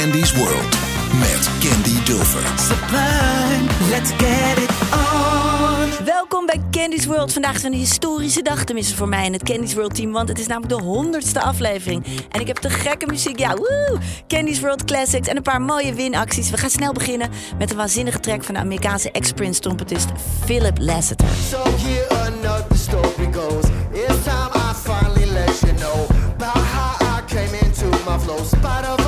Candy's World met Candy Dulfer. Sublime, let's get it on. Welkom bij Candy's World. Vandaag is een historische dag, tenminste voor mij en het Candy's World team. Want het is namelijk de honderdste aflevering. En ik heb de gekke muziek, ja, woe! Candy's World Classics en een paar mooie winacties. We gaan snel beginnen met een waanzinnige track van de Amerikaanse ex-Prince trompetist Philip Lasseter. So here another story goes. It's time I finally let you know about how I came into my flow. Of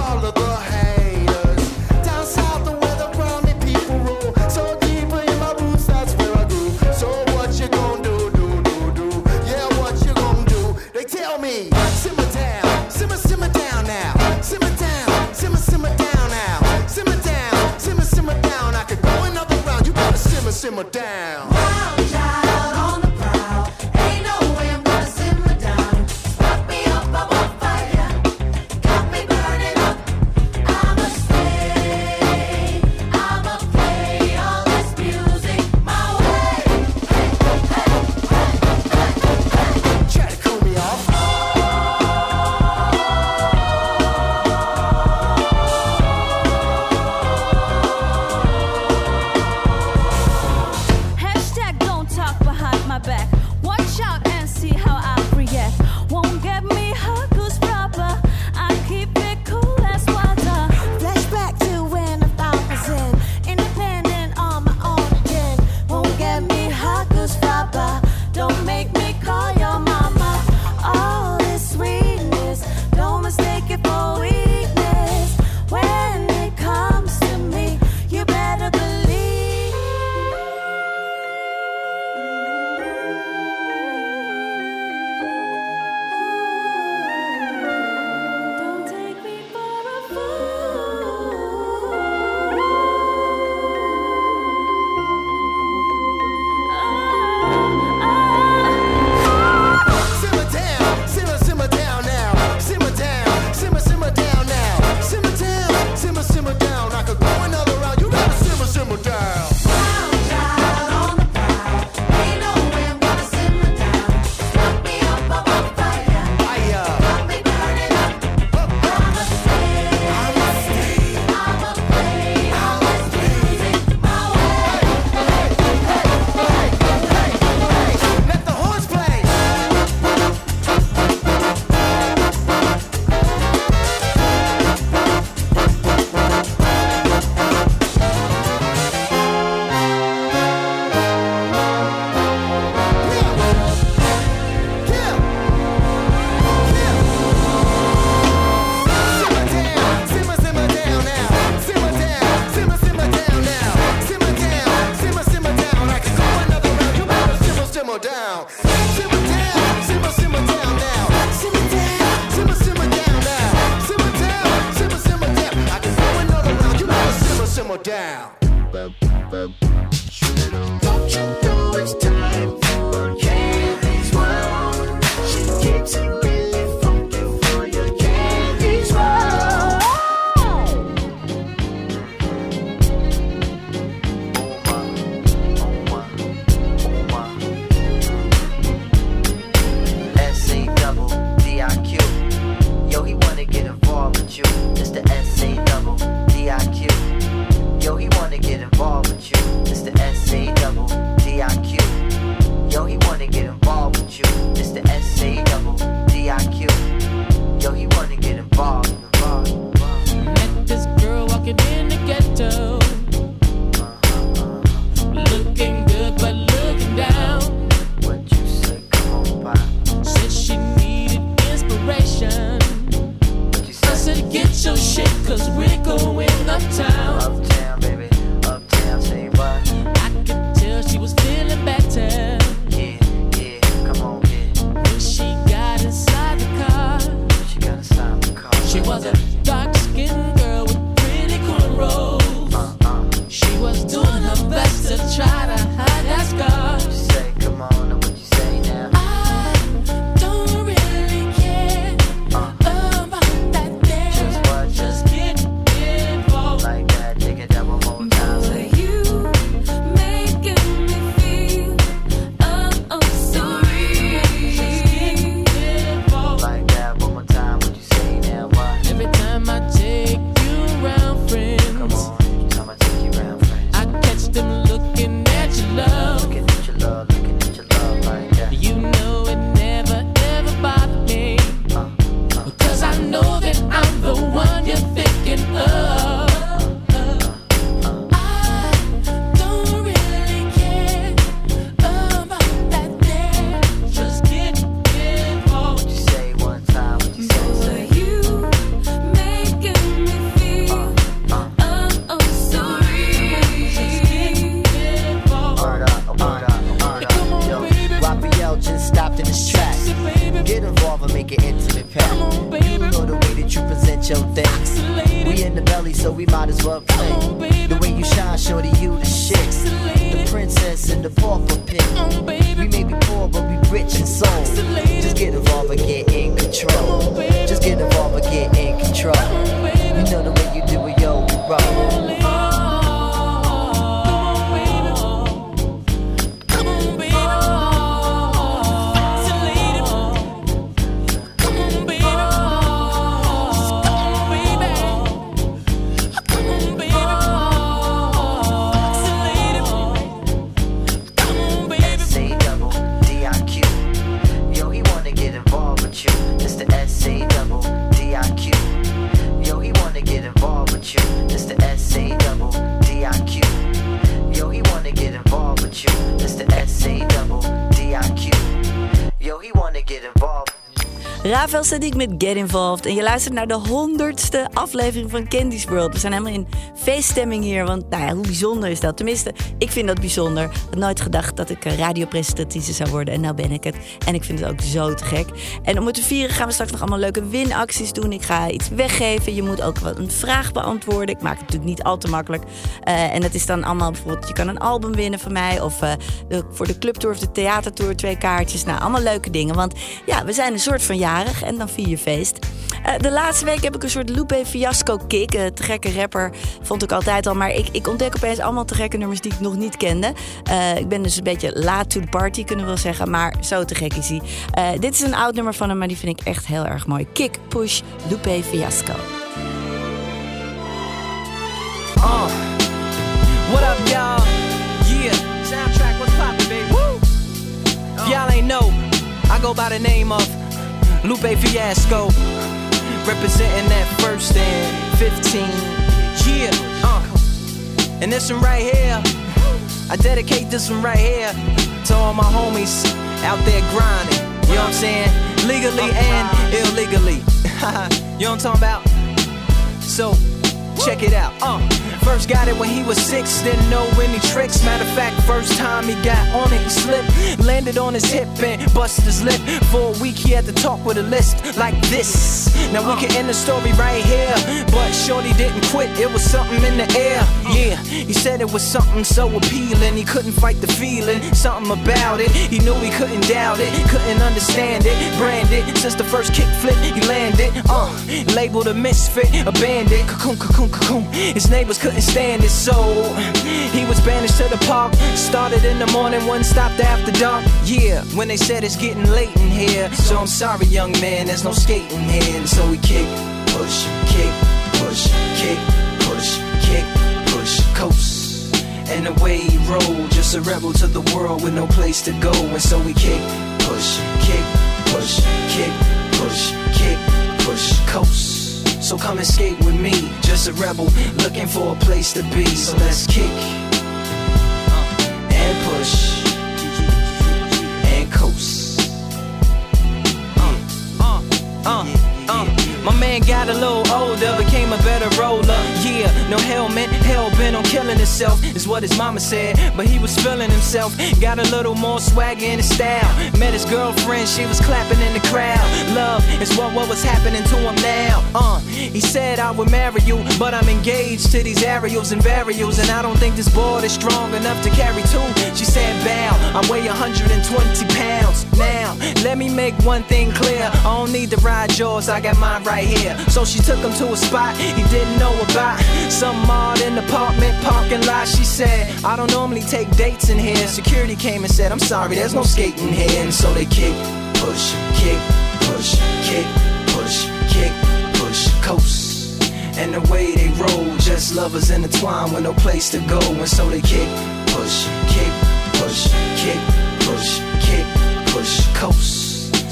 We're down. Sadiq met Get Involved. En je luistert naar de honderdste aflevering van Candy's World. We zijn helemaal in feeststemming hier. Want nou ja, hoe bijzonder is dat? Tenminste, ik vind dat bijzonder. Ik had nooit gedacht dat ik eh, radiopresentatrice zou worden. En nou ben ik het. En ik vind het ook zo te gek. En om het te vieren gaan we straks nog allemaal leuke winacties doen. Ik ga iets weggeven. Je moet ook een vraag beantwoorden. Ik maak het natuurlijk niet al te makkelijk. Eh, en het is dan allemaal bijvoorbeeld... Je kan een album winnen van mij. Of eh, de, voor de clubtour of de theatertour twee kaartjes. Nou, allemaal leuke dingen. Want ja, we zijn een soort van jarig. En dan vier je feest. De laatste week heb ik een soort Lupe Fiasco kick. Te gekke rapper vond ik altijd al. Maar ik, ik ontdek opeens allemaal te gekke nummers die ik nog niet kende. Eh, ik ben dus een beetje laat to the party, kunnen we wel zeggen. Maar zo te gek is hij. Eh, dit is een oud nummer van hem, maar die vind ik echt heel erg mooi. Kick, push, Lupe Fiasco. Uh, what up, y'all? Yeah, soundtrack, what's poppin', baby? Woo! If y'all ain't know, I go by the name of Lupe Fiasco, representing that first and 15. Yeah, uh, and this one right here, I dedicate this one right here to all my homies out there grinding. You know what I'm saying? Legally and illegally. you know what I'm talking about? So, check it out. Uh, first got it when he was six, didn't know any tricks. Matter of fact, first time he got on it, he slipped, landed on his hip and busted his lip. For a week, he had to talk with a list like this. Now we can end the story right here, but Shorty didn't quit. It was something in the air. Yeah, he said it was something so appealing. He couldn't fight the feeling, something about it. He knew he couldn't doubt it, couldn't understand it. Branded since the first kick flip, he landed. Uh, labeled a misfit, a bandit. Cocoon, cocoon. His neighbors couldn't stand it, so he was banished to the park. Started in the morning, one stopped after dark. Yeah, when they said it's getting late in here. So I'm sorry, young man, there's no skating here. And so we kick, push, kick, push, kick, push, kick, push, coast. And the way he rolled, just a rebel to the world with no place to go. And so we kick, push, kick, push, kick, push, kick, push, coast. So come skate with me, just a rebel looking for a place to be. So let's kick uh, and push and coast. Uh, uh, uh, uh. My man got a little older, became a better roller. Yeah, no helmet, hell bent on killing himself, is what his mama said. But he was feeling himself, got a little more swagger in his style. Met his girlfriend, she was clapping in the crowd. Love is what, what was happening to him now. Uh, he said I would marry you, but I'm engaged to these aerials and varials, and I don't think this board is strong enough to carry two. She said, Bow, I weigh 120 pounds. Now, let me make one thing clear. I don't need to ride yours, I got mine right here. So she took him to a spot he didn't know about. Some odd in the apartment parking lot. She said, I don't normally take dates in here. Security came and said, I'm sorry, there's no skating here. And so they kick, push, kick, push, kick, push, kick, push, coast. And the way they roll, just lovers intertwined with no place to go. And so they kick, push, kick, push, kick, push, kick, push, coast.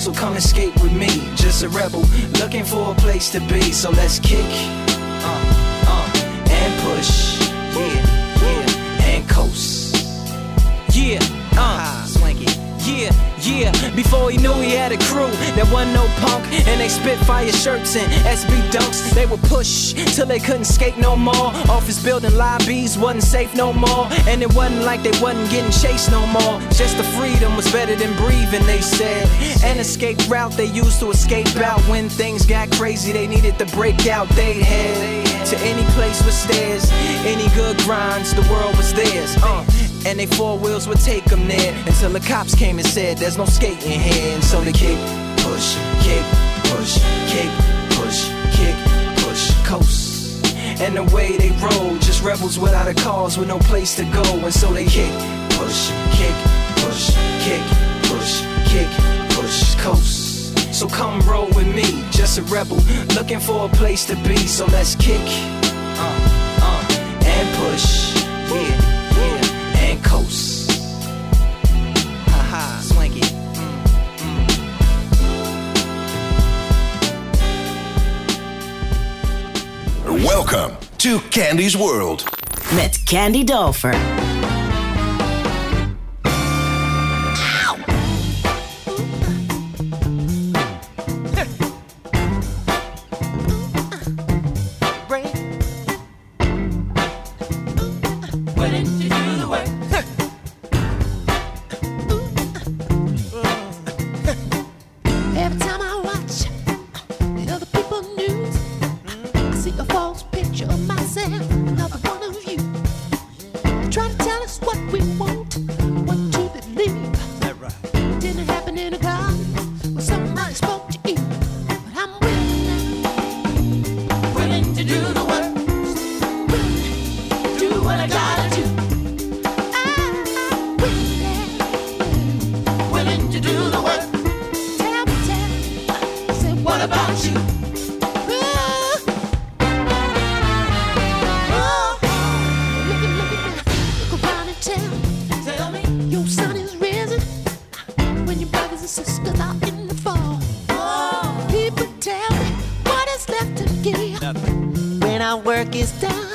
So come skate with me, just a rebel looking for a place to be. So let's kick, uh, uh, and push, yeah, yeah, and coast. Yeah, Yeah, before he knew he had a crew, there wasn't no punk, and they spit fire shirts and SB dunks. They would push till they couldn't skate no more. Office building lobbies wasn't safe no more, and it wasn't like they wasn't getting chased no more. Just the freedom was better than breathing, they said. An escape route they used to escape out when things got crazy. They needed to break out. They head to any place with stairs, any good grinds. The world was theirs. Uh. And they four wheels would take them there until the cops came and said there's no skating here. And so they kick, push, kick, push, kick, push, kick, push, coast. And the way they roll, just rebels without a cause with no place to go. And so they kick, push, kick, push, kick, push, kick, push, coast. So come roll with me, just a rebel looking for a place to be. So let's kick, uh, uh, and push, yeah, Welcome to Candy's World. Met Candy Dolfer. Is done.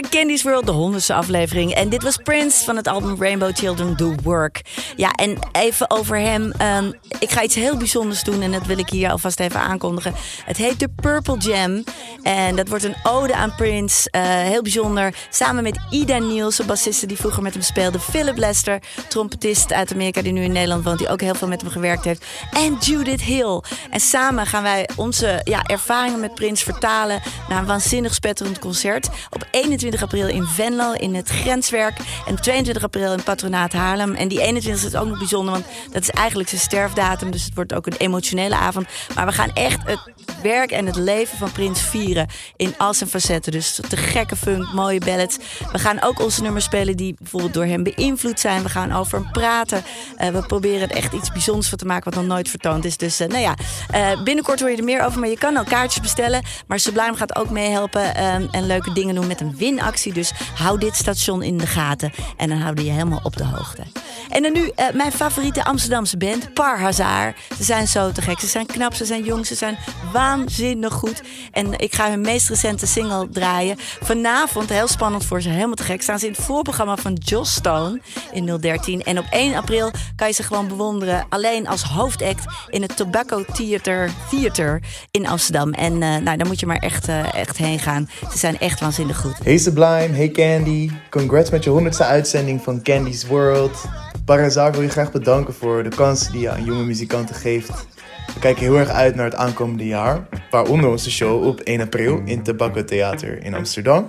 Naar Candy's World, de honderdste aflevering. En dit was Prince van het album Rainbow Children Do Work. Ja, en even over hem. ehm, ik ga iets heel bijzonders doen en dat wil ik hier alvast even aankondigen. Het heet de Purple Jam. En dat wordt een ode aan Prince. Eh, heel bijzonder. Samen met Ida Nielsen, bassiste die vroeger met hem speelde. Philip Lester, trompetist uit Amerika die nu in Nederland woont. Die ook heel veel met hem gewerkt heeft. En Judith Hill. En samen gaan wij onze ja, ervaringen met Prince vertalen naar een waanzinnig spetterend concert. Op 21 april in Venlo in het Grenswerk. En op 22 april in Patronaat Haarlem. En die 21 is ook nog bijzonder, want dat is eigenlijk zijn sterfdatum. Dus het wordt ook een emotionele avond. Maar we gaan echt het werk en het leven van Prins vieren in al zijn facetten. Dus te gekke funk, mooie ballads. We gaan ook onze nummers spelen die bijvoorbeeld door hem beïnvloed zijn. We gaan over hem praten. Eh, we proberen er echt iets bijzonders van te maken wat nog nooit vertoond is. Dus eh, nou ja, eh, binnenkort hoor je er meer over. Maar je kan al kaartjes bestellen. Maar Sublime gaat ook meehelpen ehm, en leuke dingen doen met een winactie. Dus hou dit station in de gaten. En dan houden je helemaal op de hoogte. En dan nu mijn favoriete Amsterdamse band, Parhazaar. Ze zijn zo te gek. Ze zijn knap, ze zijn jong, ze zijn waanzinnig goed. En ik ga hun meest recente single draaien. Vanavond, heel spannend voor ze, helemaal te gek, staan ze in het voorprogramma van Joss Stone in 013. En op 1 april kan je ze gewoon bewonderen alleen als hoofdact in het Tobacco Theater, Theater in Amsterdam. En eh, nou, daar moet je maar echt, eh, echt heen gaan. Ze zijn echt waanzinnig goed. Hey Sublime, hey Candy. Congrats met je honderdste uitzending van Candy's World. Parazak wil je graag bedanken voor de kansen die je aan jonge muzikanten geeft. We kijken heel erg uit naar het aankomende jaar, waaronder onze show op 1 april in Tobacco Theater in Amsterdam.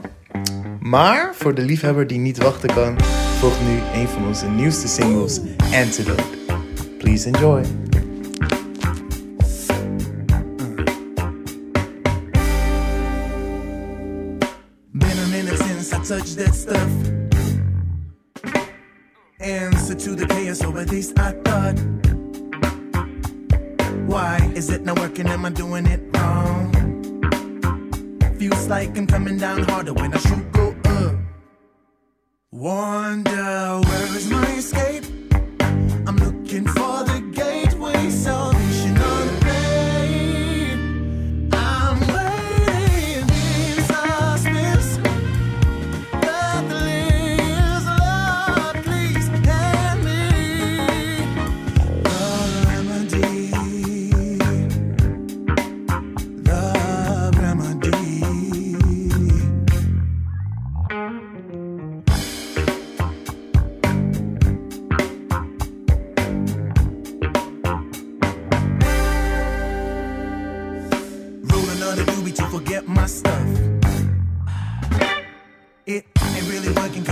Maar voor de liefhebber die niet wachten kan, volgt nu een van onze nieuwste singles, Antidote. Please enjoy. Been that stuff. Answer to the chaos, at least I thought. Why is it not working? Am I doing it wrong? Feels like I'm coming down harder when I should go up. Wonder where is my escape? I'm looking for the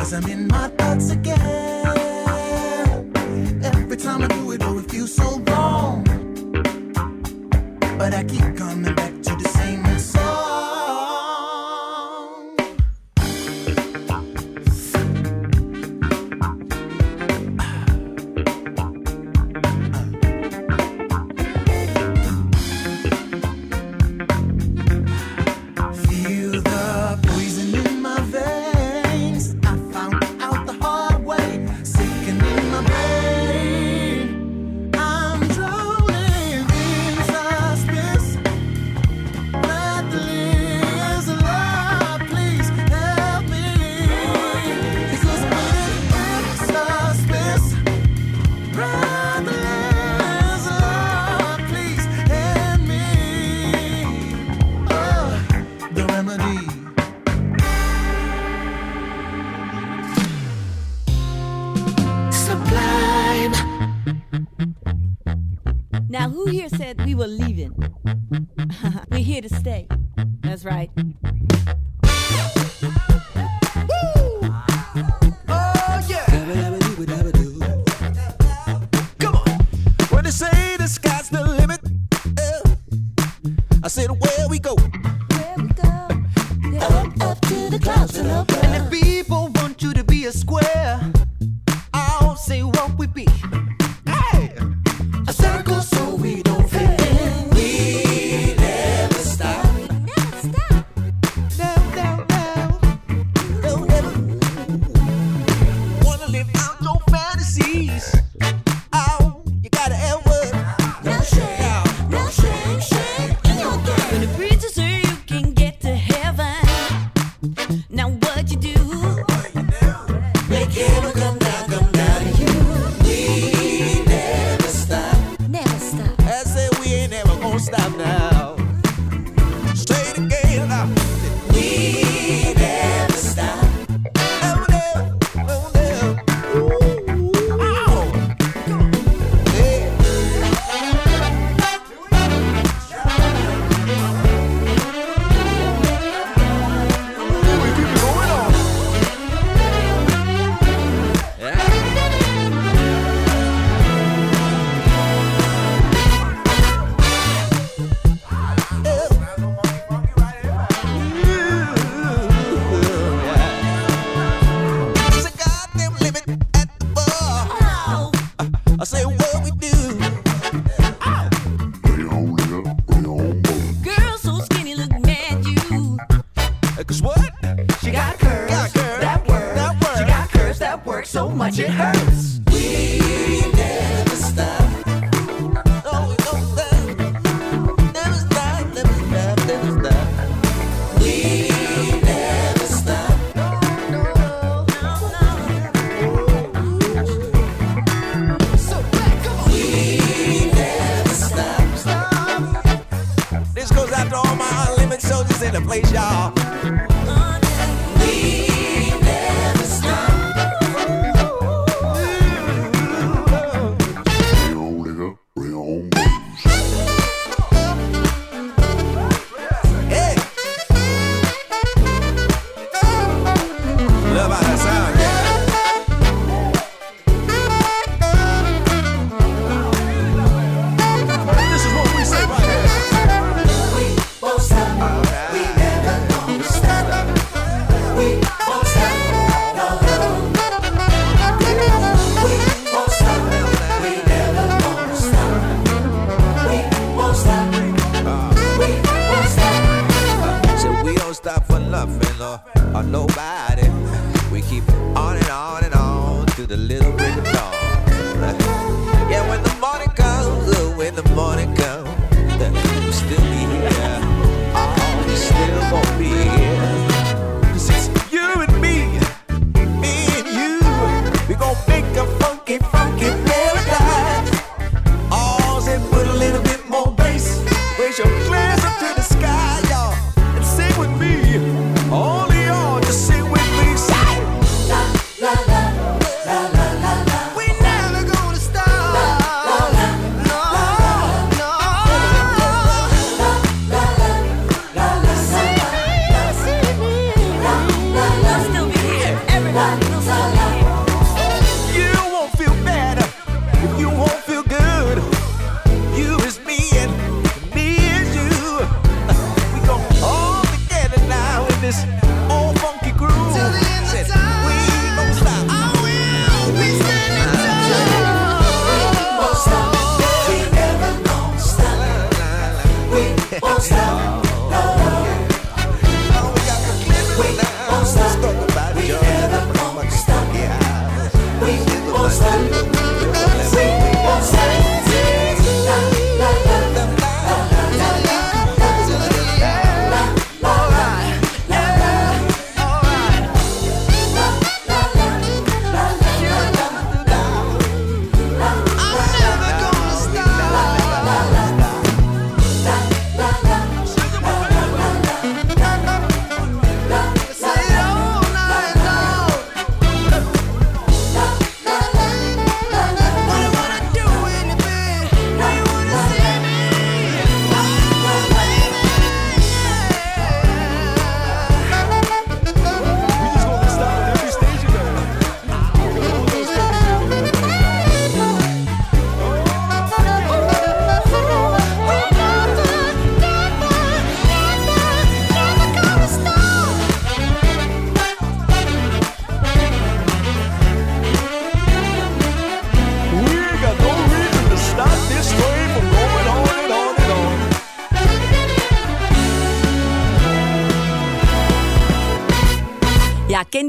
cause I'm in my thoughts again. Every time I do it, oh, it feels so wrong. But I keep coming back to the to stay. That's right.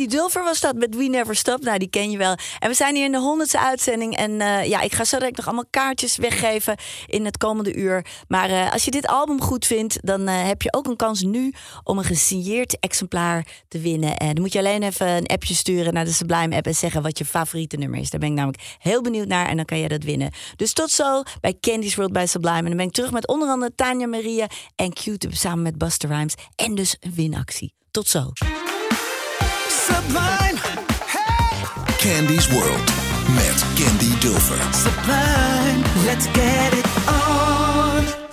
Dulfer was dat met We Never Stop. Nou, die ken je wel. En we zijn hier in de honderdste uitzending. En eh, ja, ik ga zo direct nog allemaal kaartjes weggeven in het komende uur. Maar eh, als je dit album goed vindt, dan eh, heb je ook een kans nu om een gesigneerd exemplaar te winnen. En dan moet je alleen even een appje sturen naar de Sublime app en zeggen wat je favoriete nummer is. Daar ben ik namelijk heel benieuwd naar en dan kan je dat winnen. Dus tot zo bij Candy's World bij Sublime. En dan ben ik terug met onder andere Tanja Maria en Q-Tip samen met Buster Rhymes. En dus een winactie. Tot zo. Sublime. Candy's World met Candy Dulfer. Sublime, let's get it on.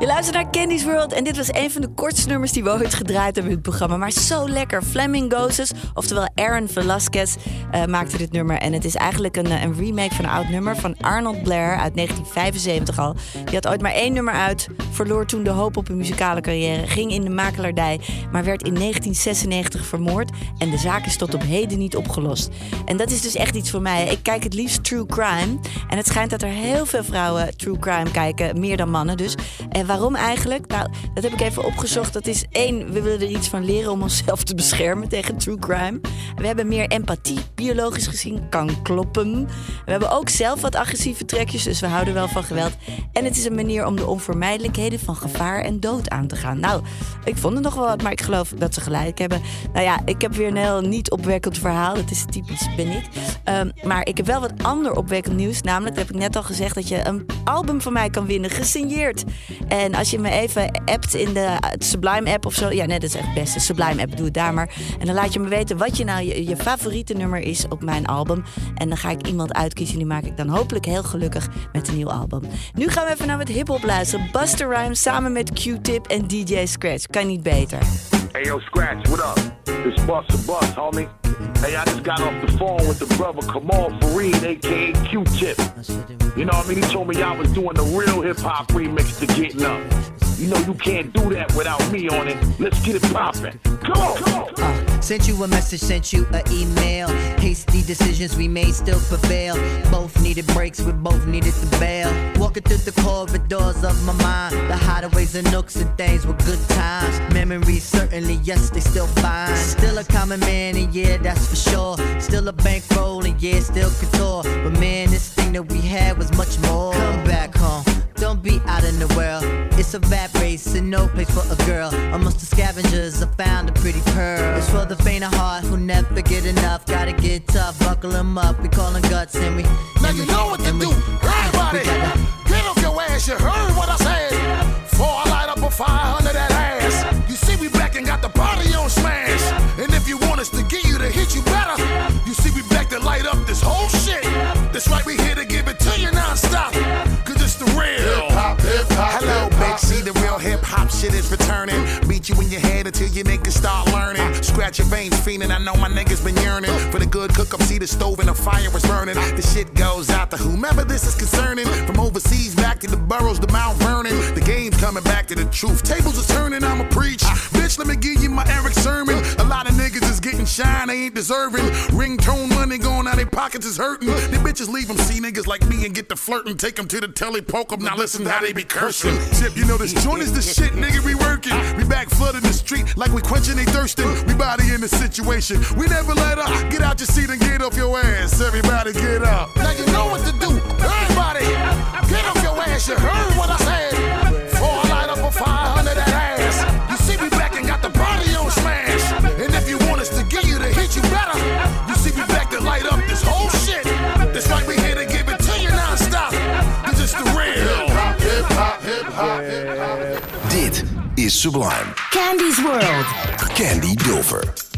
Je luistert naar Candy's World en dit was een van de kortste nummers die we ooit gedraaid hebben in het programma. Maar zo lekker. Flamingoses, oftewel Aaron Velasquez, eh, maakte dit nummer. En het is eigenlijk een, eh, een remake van een oud nummer van Arnold Blair uit 1975 al. Die had ooit maar één nummer uit, verloor toen de hoop op een muzikale carrière, ging in de makelaardij, maar werd in 1996 vermoord. En de zaak is tot op heden niet opgelost. En dat is dus echt iets voor mij. Ik kijk het liefst true crime. En het schijnt dat er heel veel vrouwen true crime kijken, meer dan mannen dus. En waarom eigenlijk? Nou, dat heb ik even opgezocht. Dat is één, we willen er iets van leren om onszelf te beschermen tegen true crime. We hebben meer empathie, biologisch gezien, kan kloppen. We hebben ook zelf wat agressieve trekjes, dus we houden wel van geweld. En het is een manier om de onvermijdelijkheden van gevaar en dood aan te gaan. Nou, ik vond het nog wel wat, maar ik geloof dat ze gelijk hebben. Nou ja, ik heb weer een heel niet opwekkend verhaal. Dat is typisch, ben ik. Ehm, maar ik heb wel wat ander opwekkend nieuws. Namelijk, dat heb ik net al gezegd, dat je een album van mij kan winnen, gesigneerd. En als je me even appt in de Sublime app of zo. Ja, nee, dat is echt het beste. Sublime app, doe het daar maar. En dan laat je me weten wat je nou je, favoriete nummer is op mijn album. En dan ga ik iemand uitkiezen. Die maak ik dan hopelijk heel gelukkig met een nieuw album. Nu gaan we even naar wat hip-hop luisteren. Buster Rhymes samen met Q-Tip en DJ Scratch. Kan niet beter. Hey yo, Scratch, what up? This Buster Bus, homie. Hey, I just got off the phone with the brother Kamal Fareed, aka Q-Tip. You know what I mean? He told me y'all was doing the real hip hop remix to Getting Up. You know you can't do that without me on it. Let's get it poppin'. Come on, come on. Uh, sent you a message, sent you an email. Hasty decisions we made still prevail. Both needed breaks, we both needed to bail. Walking through the corridors of my mind, the hideaways and nooks and things were good times. Memories certainly, yes, they still fine. Still a common man, and yeah, that's for sure. Still a bankroll, and yeah, still couture. But man, this thing that we had was much more. Come back home. Don't be out in the world. It's a rat race and no place for a girl. Amongst the scavengers, I found a pretty pearl. It's for the faint of heart who never get enough. Gotta get tough, buckle 'em up. We callin' guts and we. Now you know what to do. Everybody, get off your ass. You heard what I said. Before I light up a fire under that ass. You see, we back and got the body on smash. And if you want us to get you to hit you better, you see, we back to light up this whole shit. That's right, we here to give it to you non-stop. Cause See, the real hip hop shit is returning. Beat you in your head until your niggas start learning. Scratch your veins, fiending. I know my niggas been yearning for the good cook up. See the stove and the fire is burning. The shit goes out to whomever this is concerning. From overseas back to the boroughs to Mount Vernon. The game's coming back to the truth. Tables are turning, I'ma preach. Bitch, let me give you my Eric sermon. A lot of niggas is getting shine, they ain't deserving. Ringtone money going out their pockets is hurting. The bitches leave them see niggas like me and get the flirting. Take them to the telly, poke 'em. Now listen how they be cursing. Tip, you know this joint is the shit, nigga. We working. We back flooding the street like we quenching they thirsting. We body in the situation. We never let up. Get out your seat and get off your ass. Everybody get up. Now you know what to do. Everybody, get off your ass. You heard what I said. Is Sublime. Candy's World. Candy Dulfer.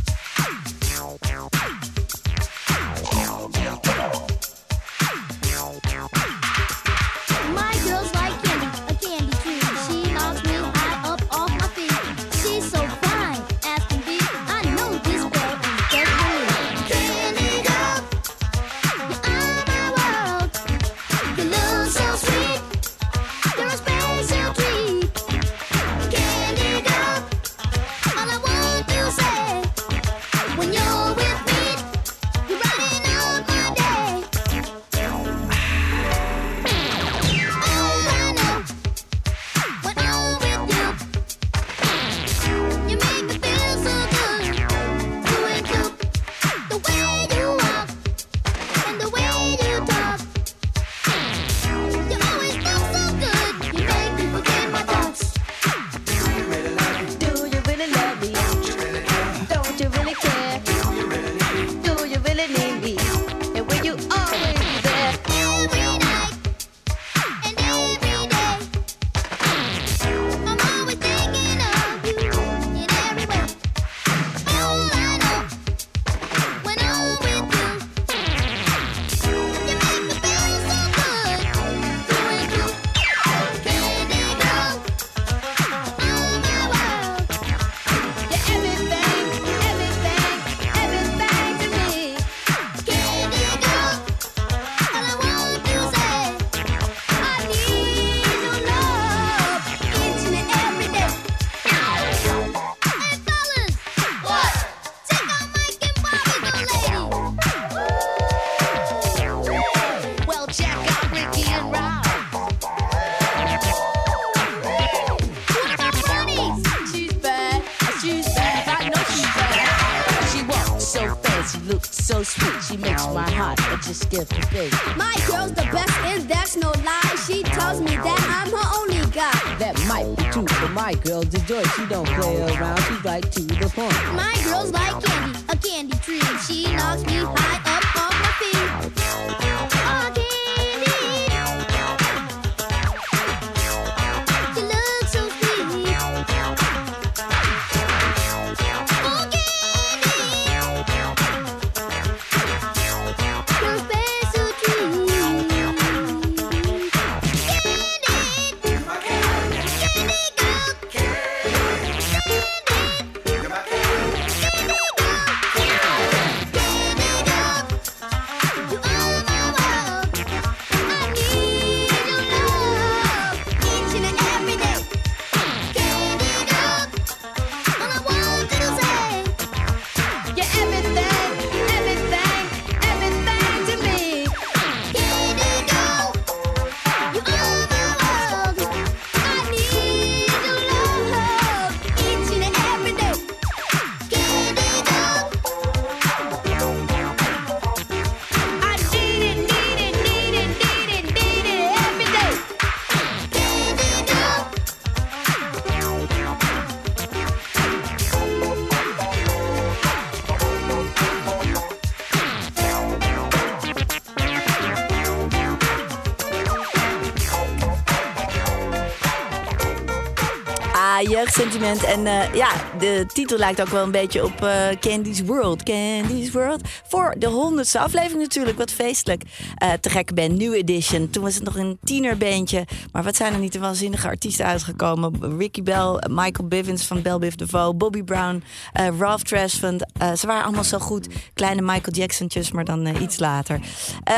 Jeugdsentiment. En eh, ja, de titel lijkt ook wel een beetje op eh, Candy's World. Candy's World. Voor de honderdste aflevering natuurlijk. Wat feestelijk. Eh, te gekke band, New Edition. Toen was het nog een tienerbandje. Maar wat zijn er niet de waanzinnige artiesten uitgekomen. Ricky Bell, Michael Bivins van Bell Biv DeVoe. Bobby Brown, eh Ralph Tresvant. Ze waren allemaal zo goed. Kleine Michael Jacksontjes, maar dan iets later.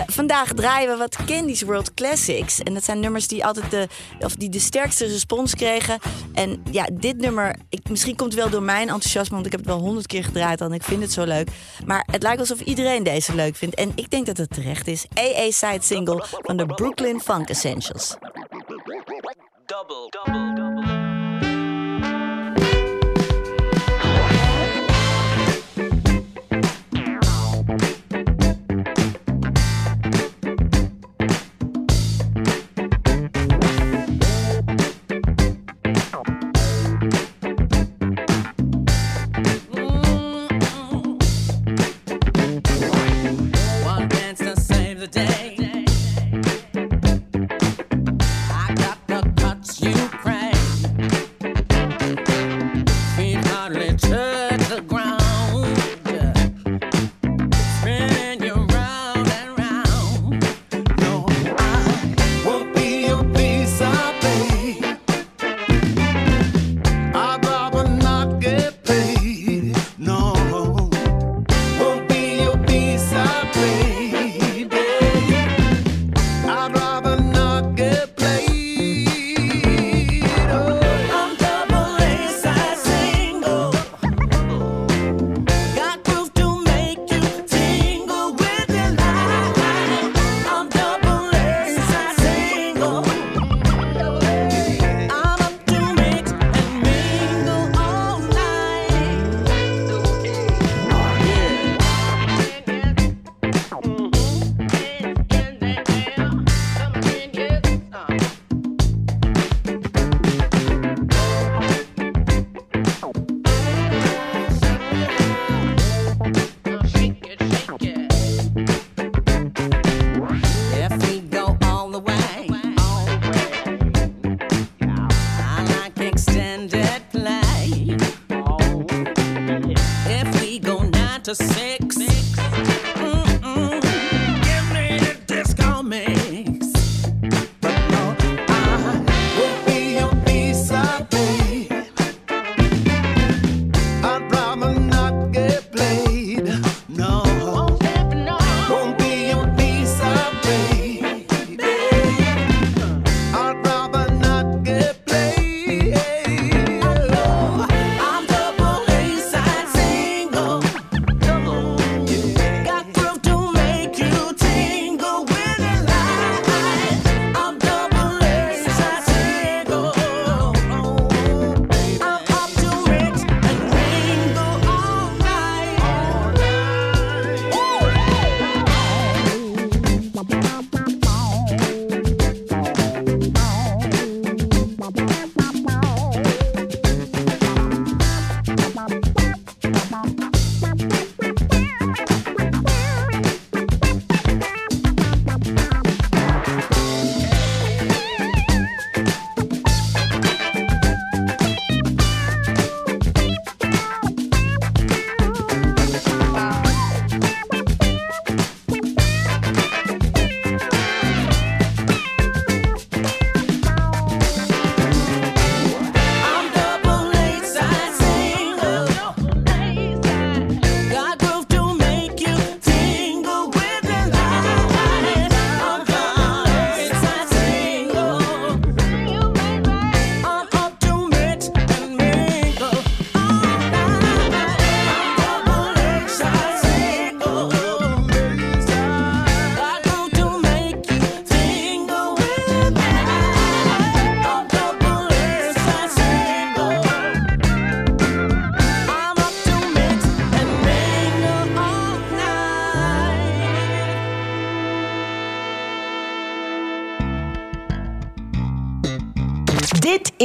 Vandaag draaien we wat Candy's World Classics. En dat zijn nummers die altijd de, of die de sterkste respons kregen. En ja, dit nummer, ik, misschien komt wel door mijn enthousiasme, want ik heb het wel honderd keer gedraaid en ik vind het zo leuk. Maar het lijkt alsof iedereen deze leuk vindt. En ik denk dat het terecht is. AA Side Single van de Brooklyn Funk Essentials. One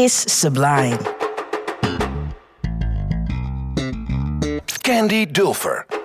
is Sublime. Candy Dulfer.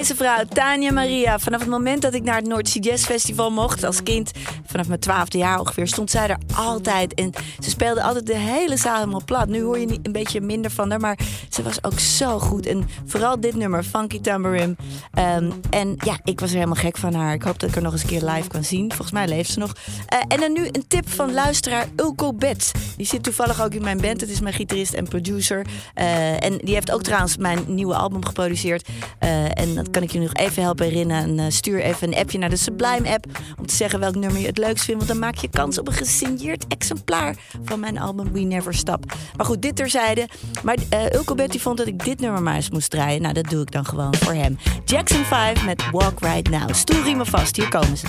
Deze vrouw, Tania Maria, vanaf het moment dat ik naar het Noordzee Jazz Festival mocht als kind, vanaf mijn twaalfde jaar ongeveer, stond zij er altijd. En ze speelde altijd de hele zaal helemaal plat. Nu hoor je een beetje minder van haar, maar ze was ook zo goed. En vooral dit nummer, Funky Tambourine. Ehm, en ja, ik was er helemaal gek van haar. Ik hoop dat ik haar nog eens een keer live kan zien. Volgens mij leeft ze nog. Eh, en dan nu een tip van luisteraar Ulko Betts. Die zit toevallig ook in mijn band. Het is mijn gitarist en producer. Eh, en die heeft ook trouwens mijn nieuwe album geproduceerd. Eh, en dat kan ik je nog even helpen herinneren. En, eh, stuur even een appje naar de Sublime app. Om te zeggen welk nummer je het leukst vindt. Want dan maak je kans op een gesigneerd exemplaar van mijn album We Never Stop. Maar goed, dit terzijde. Maar eh Ulko Betts die vond dat ik dit nummer maar eens moest draaien. Nou, dat doe ik dan gewoon voor hem. Jackson 5 met Walk Right Now. Stoel riemen vast, hier komen ze.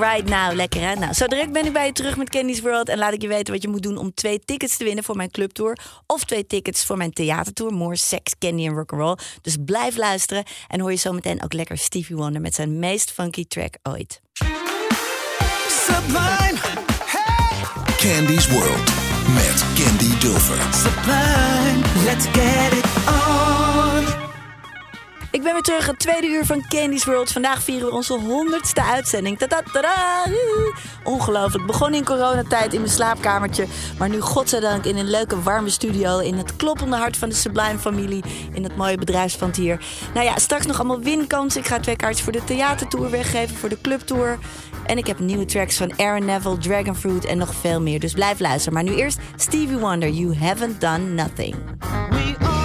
Right Now. Lekker hè? Nou, zo direct ben ik bij je terug met Candy's World. En laat ik je weten wat je moet doen om twee tickets te winnen voor mijn clubtour. Of twee tickets voor mijn theatertour. More Sex, Candy en Rock'n'Roll. Dus blijf luisteren. En hoor je zo meteen ook lekker Stevie Wonder met zijn meest funky track ooit. Candy's World. Met Candy Dulfer. Sublime. Let's get it on. Ik ben weer terug, het tweede uur van Candy's World. Vandaag vieren we onze honderdste uitzending. Tada, tada. Ongelooflijk. Begon in coronatijd in mijn slaapkamertje. Maar nu godzijdank in een leuke warme studio. In het kloppende hart van de Sublime familie. In het mooie bedrijfsfantier. Nou ja, straks nog allemaal winkansen. Ik ga twee kaartjes voor de theatertour weggeven. Voor de clubtour. En ik heb nieuwe tracks van Aaron Neville, Dragonfruit en nog veel meer. Dus blijf luisteren. Maar nu eerst Stevie Wonder, You Haven't Done Nothing. We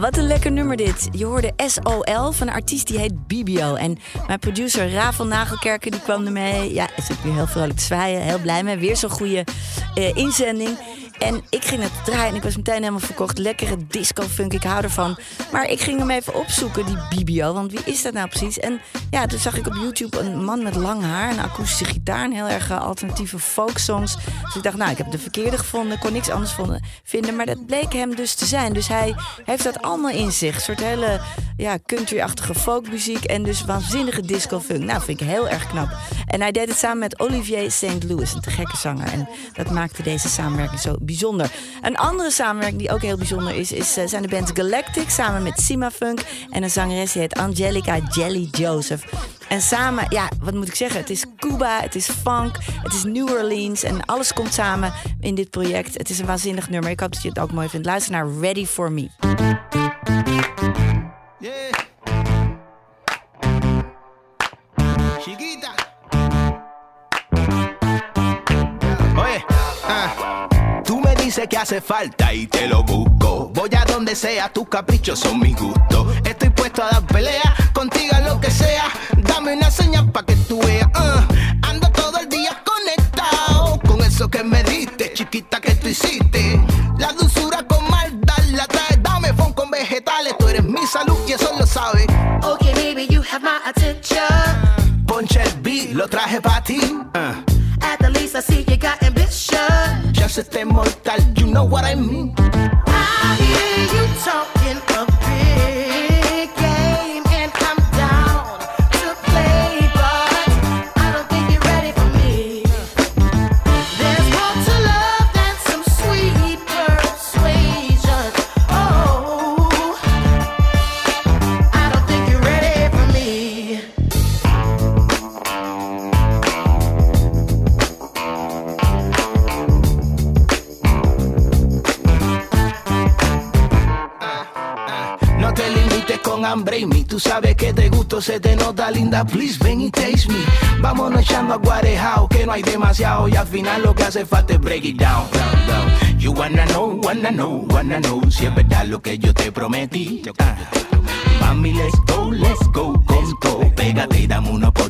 Wat een lekker nummer dit. Je hoorde SOL van een artiest die heet Bibio. En mijn producer Ravel Nagelkerken die kwam ermee. Ja, is ook weer heel vrolijk te zwaaien. Heel blij mee. Weer zo'n goede eh, inzending. En ik ging het draaien en ik was meteen helemaal verkocht. Lekkere disco-funk, ik hou ervan. Maar ik ging hem even opzoeken, die Bibio. Want wie is dat nou precies? En ja, toen zag ik op YouTube een man met lang haar, een akoestische gitaar... en heel erg eh, alternatieve folksongs. Dus ik dacht, nou, ik heb de verkeerde gevonden. kon niks anders vinden. Maar dat bleek hem dus te zijn. Dus hij heeft dat allemaal in zich. Een soort hele ja, country-achtige folkmuziek... en dus waanzinnige disco-funk. Nou, vind ik heel erg knap. En hij deed het samen met Olivier St. Louis, een te gekke zanger. En dat maakte deze samenwerking zo bijzonder. Een andere samenwerking die ook heel bijzonder is, is eh, zijn de band Galactic samen met Sima Funk en een zangeres die heet Angelica Jelly Joseph. En samen, ja, wat moet ik zeggen? Het is Cuba, het is funk, het is New Orleans en alles komt samen in dit project. Het is een waanzinnig nummer. Ik hoop dat je het ook mooi vindt. Luister naar Ready for Me. Chiquita. Dices que hace falta y te lo busco. Voy a donde sea, tus caprichos son mis gustos. Estoy puesto a dar pelea, contigo a lo que sea. Dame una señal pa' que tú veas. ah. ando todo el día conectado con eso que me diste, chiquita que tú hiciste. La dulzura con maldad la traes. Dame fon con vegetales, tú eres mi salud y eso lo sabes. Okay, baby, you have my attention. Ponche el beat, lo traje para ti. ah. Se esté mortal, you know what I mean. Tú sabes que te gusto, se te nota linda. Please ven y taste me. Vámonos echando a guarejao, que no hay demasiado. Y al final lo que hace falta es break it down. You wanna know, wanna know, wanna know. Si es verdad lo que yo te prometí. Ah. Mami, let's go, let's go, con todo. Pégate y dame una por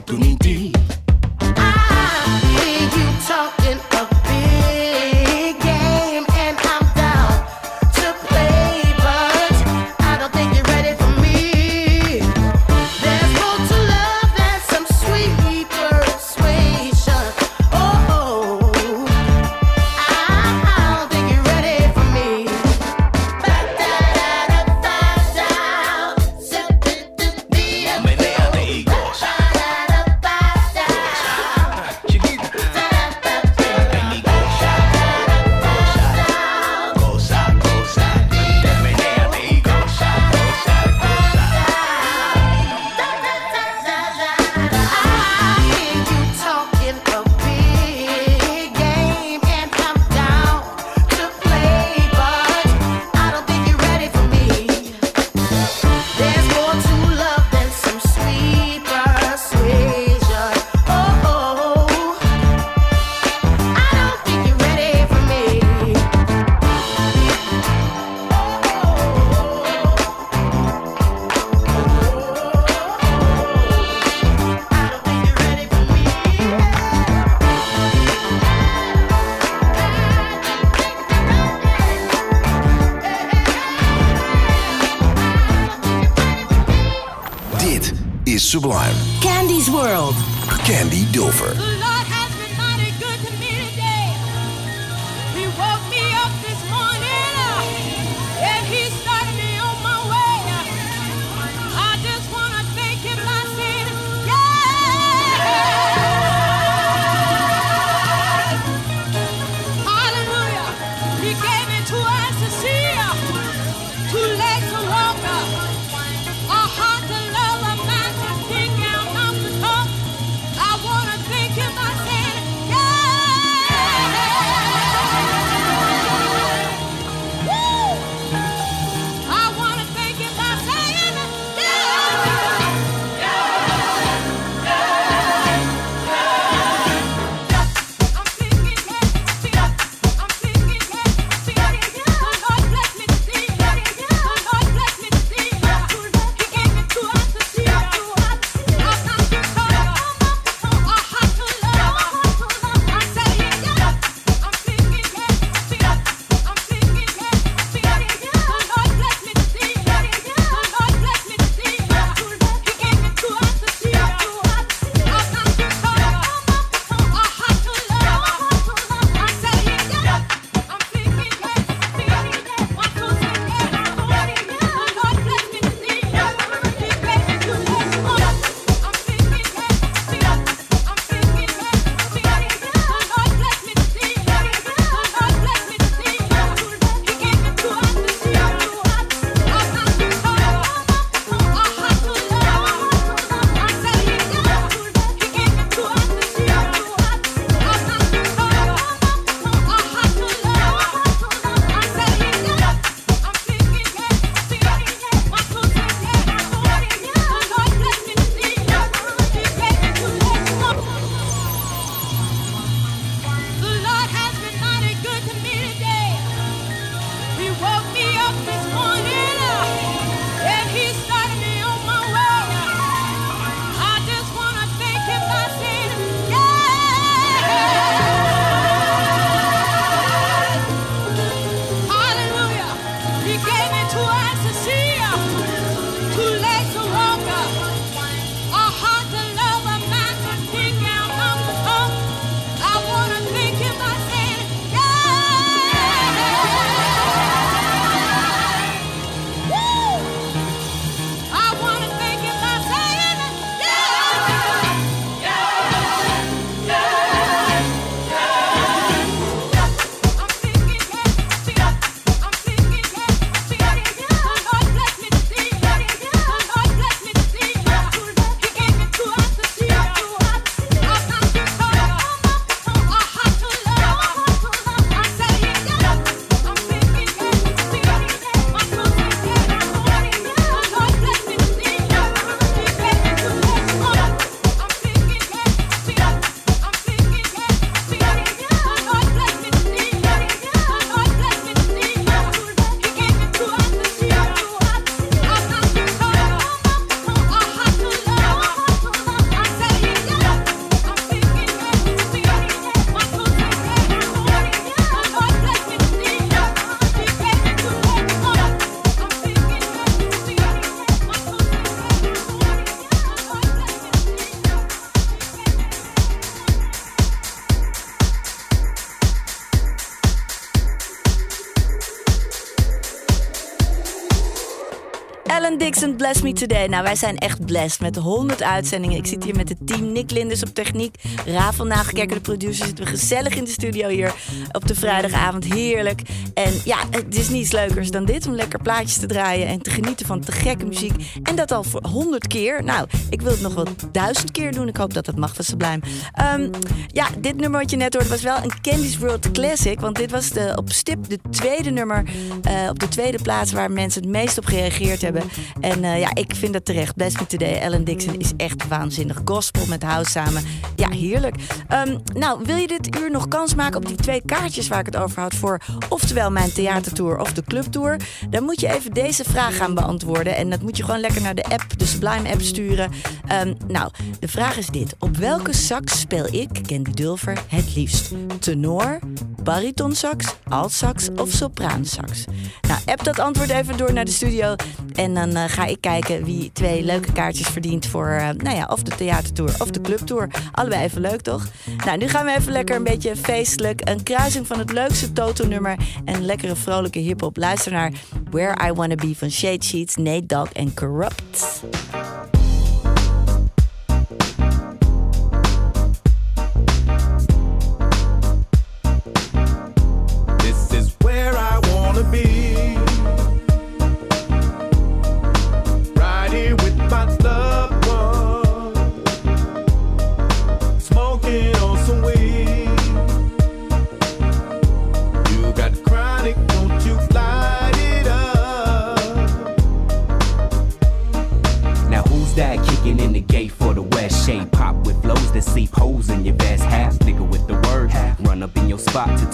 Dixon, Bless Me Today. Nou, wij zijn echt blessed met 100 uitzendingen. Ik zit hier met het team. Nick Linders op techniek. Rafael Nagelkerker, de producer. Zitten we gezellig in de studio hier op de vrijdagavond. Heerlijk. En ja, het is niets leukers dan dit. Om lekker plaatjes te draaien en te genieten van te gekke muziek. En dat al voor 100 keer. Nou, ik wil het nog wel duizend keer doen. Ik hoop dat dat mag van Sublime. Ehm, ja, dit nummer wat je net hoorde was wel een Candy's World Classic. Want dit was de, op stip de tweede nummer. eh, op de tweede plaats waar mensen het meest op gereageerd hebben. En eh, ja, ik vind dat terecht. Bless Me Today, Alan Dixon is echt waanzinnig. Gospel met house samen. Heerlijk. Ehm, nou, wil je dit uur nog kans maken op die twee kaartjes waar ik het over had voor oftewel mijn theatertour of de clubtour? Dan moet je even deze vraag gaan beantwoorden. En dat moet je gewoon lekker naar de app, de Sublime app sturen. Ehm, nou, de vraag is dit. Op welke sax speel ik, Candy Dulfer, het liefst? Tenor, baritonsax, altsax of sopraansax? Nou, app dat antwoord even door naar de studio. En dan eh, ga ik kijken wie twee leuke kaartjes verdient voor, eh, nou ja, of de theatertour of de clubtour. Allebei even leuk, toch? Nou, nu gaan we even lekker een beetje feestelijk. Een kruising van het leukste Toto-nummer en lekkere vrolijke hip-hop. Luister naar Where I Wanna Be van Shade Sheets, Nate Dogg en Corrupt.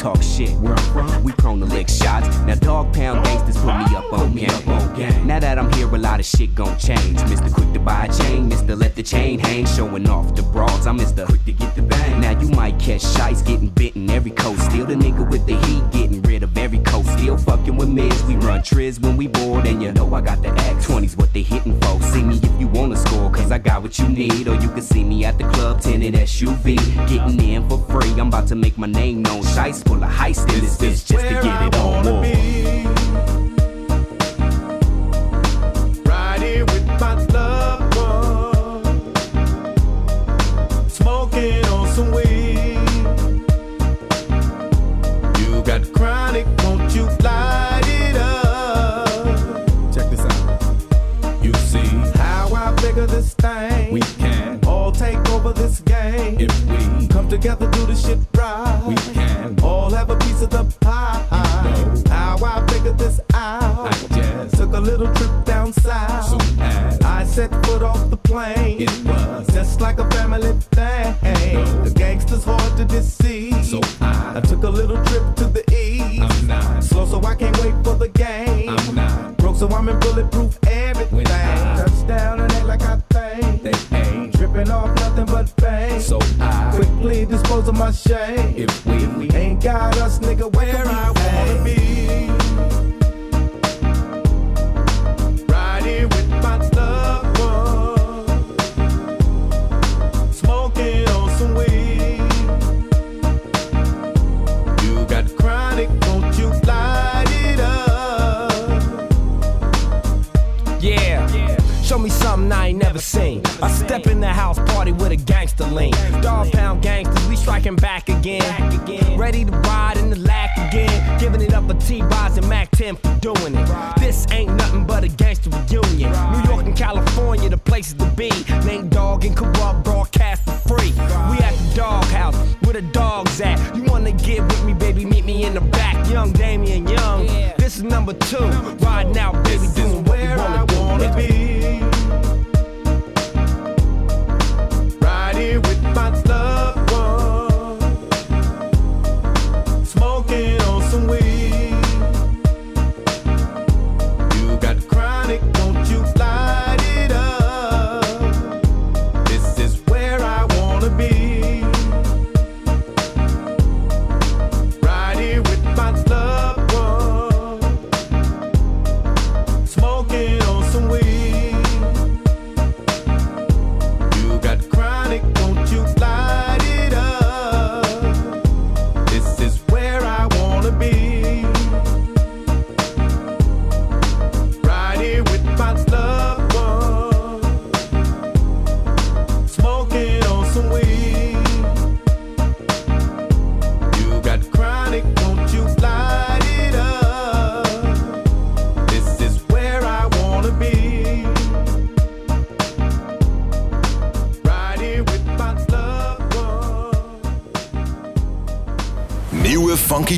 Talk shit. Where I'm from, we prone to lick shots. Now dog pound gangsters put me up on game. Now that I'm here, a lot of shit gon' change. Mr. Quick to buy a chain, Mr. Let the chain hang, showing off the broads. I'm Mr. Quick to get the bang. Now you might catch shites getting bitten every coast. Still the nigga with the heat, getting rid of every coast. Still fucking with mids. We run triz when we bored, and you know I got the act. 20's what they hitting for. See me if you wanna score, cause I got what you need. Or you can see me at the club, tinted SUV. Getting in for free, I'm about to make my name known. Shice full of heist, and this is just to get it on. be. Right here with my loved one. Smoking on some weed. You got chronic, won't you light it up? Check this out. You see how I figure this thing. We can all take over this game. If we come together, do the shit right. We can plane. It was just like a family thing. The gangsters hard to deceive. So I, took a little trip to the east. I'm not slow, so I can't wait for the game. I'm not broke, so I'm in bulletproof everything. Touchdown and act like I think. They ain't tripping off nothing but fame. So I quickly dispose of my shame. If we, we ain't got us, nigga, step in the house party with a gangster lean. Dog pound gangsters, we striking back again. Ready to ride in the lack again. Giving it up for T-Boz and Mac 10 for doing it. This ain't nothing but a gangster reunion. New York and California, the places to be. Name Dog and Corrupt broadcast for free. We at the doghouse, where the dogs at. You wanna get with me, baby? Meet me in the back. Young Damian Young. This is number two. Riding out, baby, doing what we wanna do. wanna be.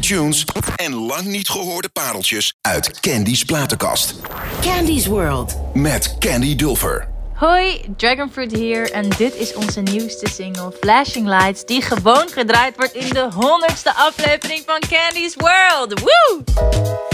tunes en lang niet gehoorde pareltjes uit Candy's platenkast. Candy's World met Candy Dulfer. Hoi, Dragonfruit hier en dit is onze nieuwste single Flashing Lights die gewoon gedraaid wordt in de honderdste aflevering van Candy's World. Woo!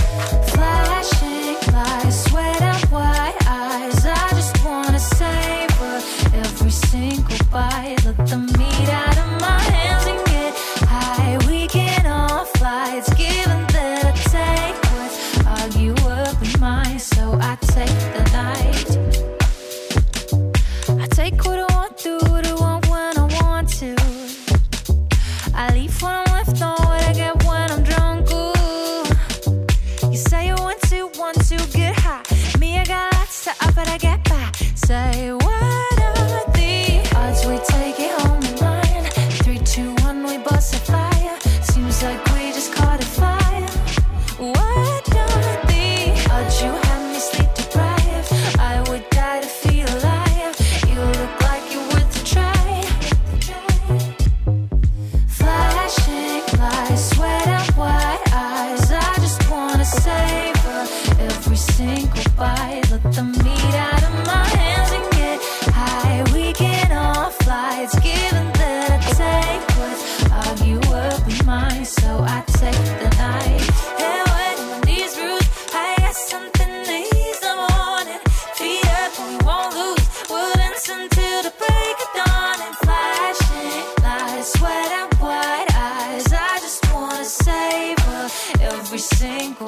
single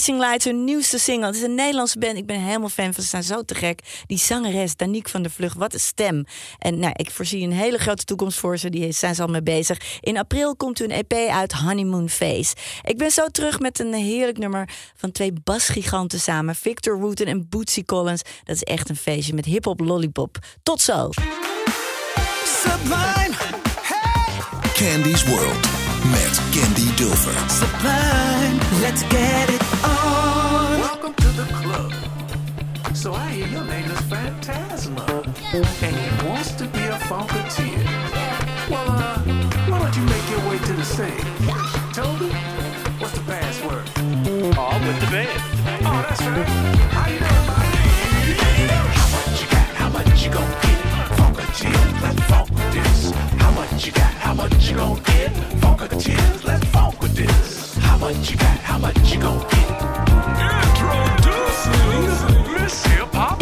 Rising Lights, hun nieuwste single. Het is een Nederlandse band. Ik ben helemaal fan van ze. zijn zo te gek. Die zangeres, Danique van der Vlucht, wat een stem. En nou, ik voorzie een hele grote toekomst voor ze. Die zijn ze al mee bezig. In april komt hun EP uit, Honeymoon Face. Ik ben zo terug met een heerlijk nummer van twee basgiganten samen. Victor Wooten en Bootsy Collins. Dat is echt een feestje met hip-hop lollipop. Tot zo! Candy's World Candy Dover. Sublime, let's get it on. Welcome to the club. So I hear your name is Phantasma, and you wants to be a funketeer. Well, uh, why don't you make your way to the stage? Toby, what's the password? I'm with the band. Oh, that's right. How you doing? much you got? How much you gon' get? Funk with the tears, let's funk with this. How much you got? How much you gon' get? Introducing Miss Hip Hop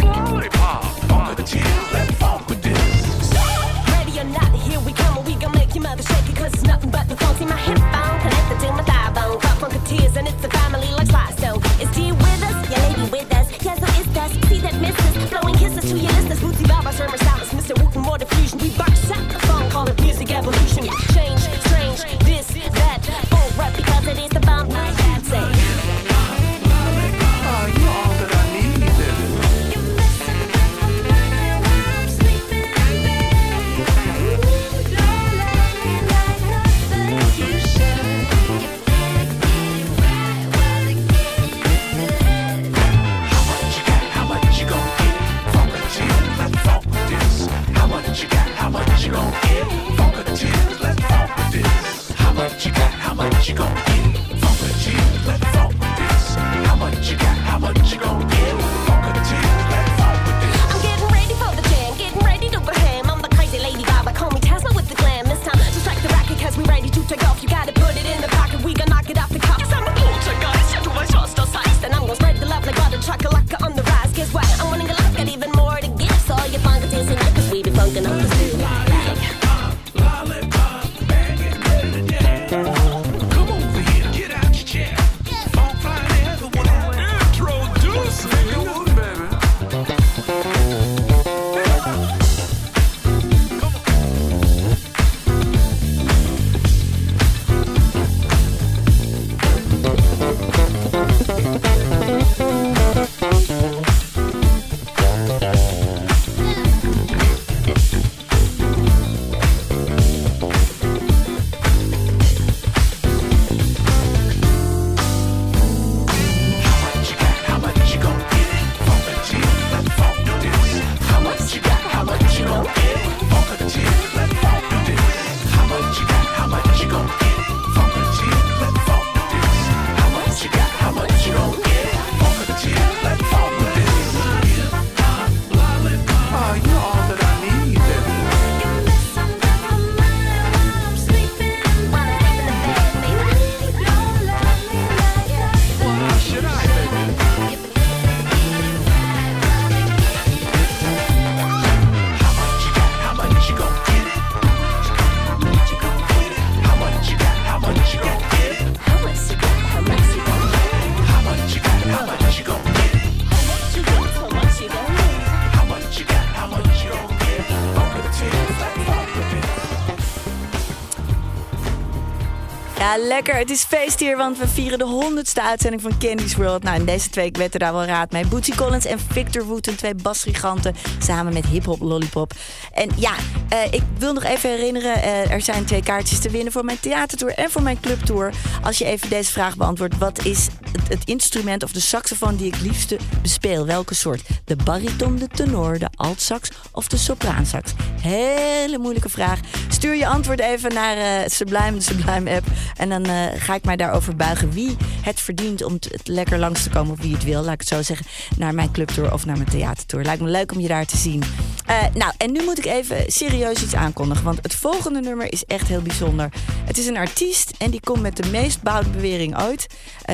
Ja, lekker. Het is feest hier, want we vieren de honderdste uitzending van Candy's World. Nou, in deze twee werd er daar wel raad mee. Bootsy Collins en Victor Wooten, twee basgiganten, samen met Hip Hop Lollipop. En ja, eh, ik wil nog even herinneren, eh, er zijn twee kaartjes te winnen voor mijn theatertour en voor mijn clubtour. Als je even deze vraag beantwoordt, wat is het, het instrument of de saxofoon die ik liefste bespeel? Welke soort? De bariton, de tenor, de altsax of de sopraansax? Hele moeilijke vraag. Stuur je antwoord even naar eh, Sublime, de Sublime app. En dan eh, ga ik mij daarover buigen wie het verdient om het lekker langs te komen. Of wie het wil, laat ik het zo zeggen. Naar mijn clubtour of naar mijn theatertour. Lijkt me leuk om je daar te zien. Eh, nou, en nu moet ik even serieus iets aankondigen. Want het volgende nummer is echt heel bijzonder. Het is een artiest en die komt met de meest bouwde bewering ooit.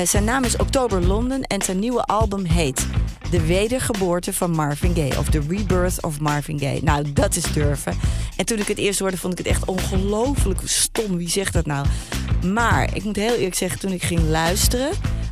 Zijn naam is Oktober London en zijn nieuwe album heet... De wedergeboorte van Marvin Gaye. Of The Rebirth of Marvin Gaye. Nou, dat is En toen ik het eerst hoorde, vond ik het echt ongelooflijk stom. Wie zegt dat nou? Maar ik moet heel eerlijk zeggen, toen ik ging luisteren...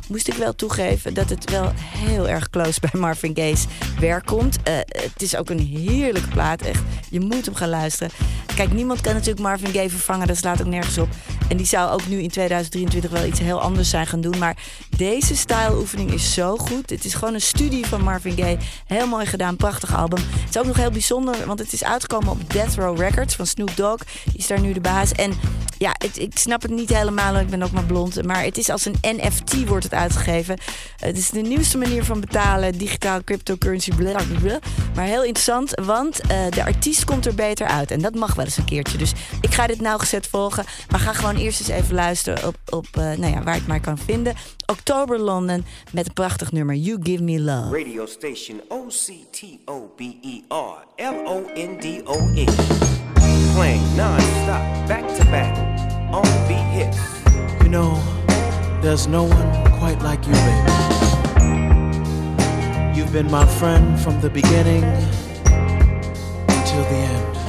moest ik wel toegeven dat het wel heel erg close bij Marvin Gaye's werk komt. Eh, het is ook een heerlijke plaat, echt. Je moet hem gaan luisteren. Kijk, niemand kan natuurlijk Marvin Gaye vervangen. Dat slaat ook nergens op. En die zou ook nu in 2023 wel iets heel anders zijn gaan doen. Maar deze stijloefening is zo goed. Het is gewoon een studie van Marvin Gaye. Heel mooi gedaan, prachtig album. Het is ook nog heel bijzonder, want het is uitgekomen op Death Row Records van Snoop Dogg. Die is daar nu de baas. En ja, het, ik snap het niet helemaal, ik ben ook maar blond. Maar het is als een NFT wordt het uitgegeven. Het is de nieuwste manier van betalen, digitaal cryptocurrency, blablabla. Maar heel interessant, want eh, de artiest komt er beter uit. En dat mag wel eens een keertje. Dus ik ga dit nauwgezet volgen. Maar ga gewoon eerst eens even luisteren op, op eh, nou ja, waar ik maar kan vinden. Oktober London met een prachtig nummer You Give Me Love. Radio station O-C-T-O-B-E-R L-O-N-D-O-N. Playing non-stop, back to back, You know, there's no one quite like you, baby. You've been my friend from the beginning until the end.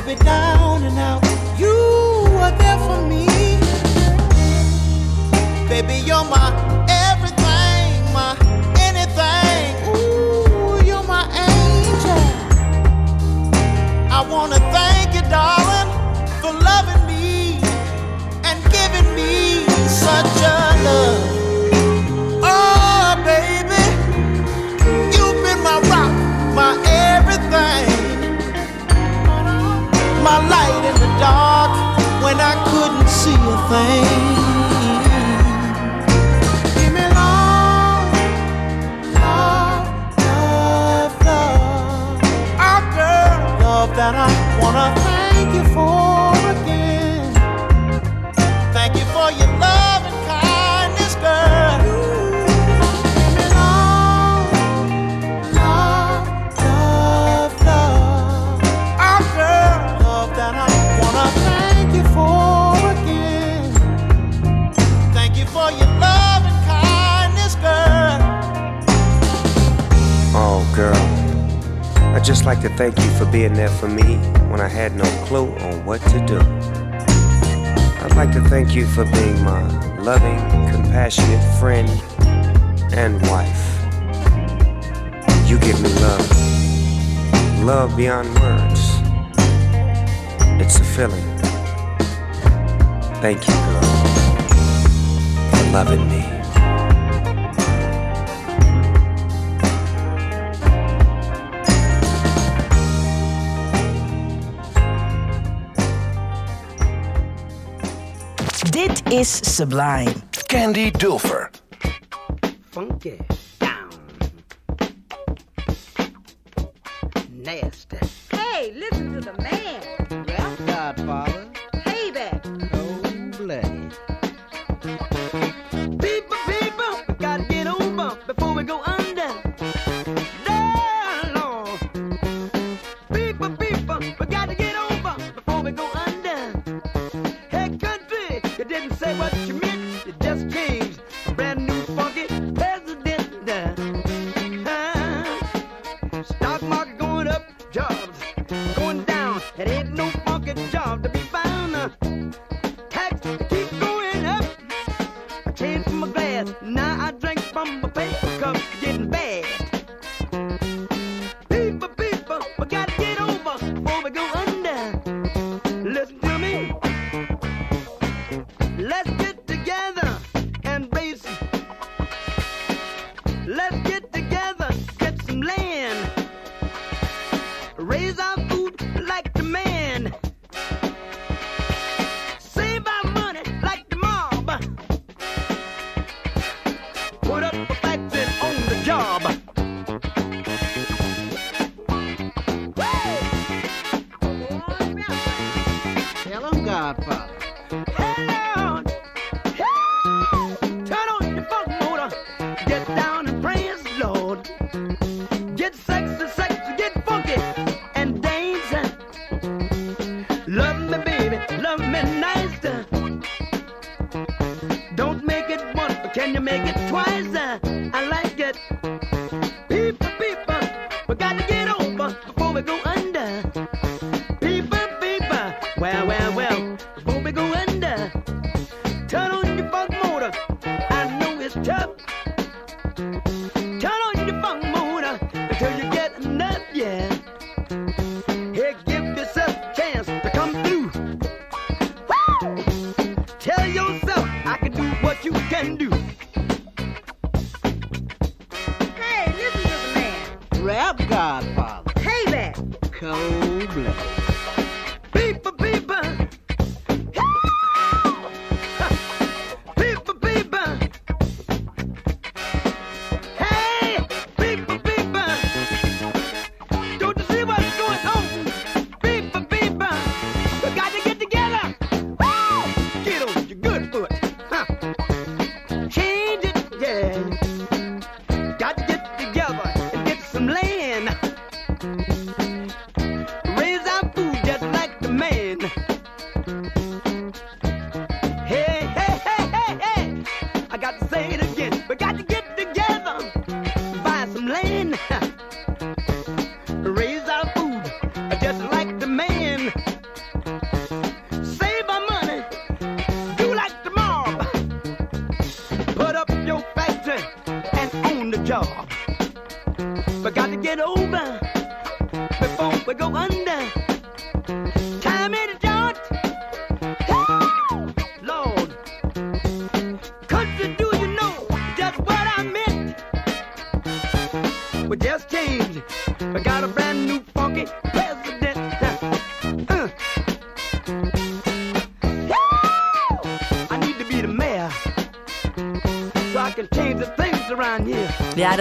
baby down and out. You are there for me. Baby, you're my sublime. Candy Dulfer.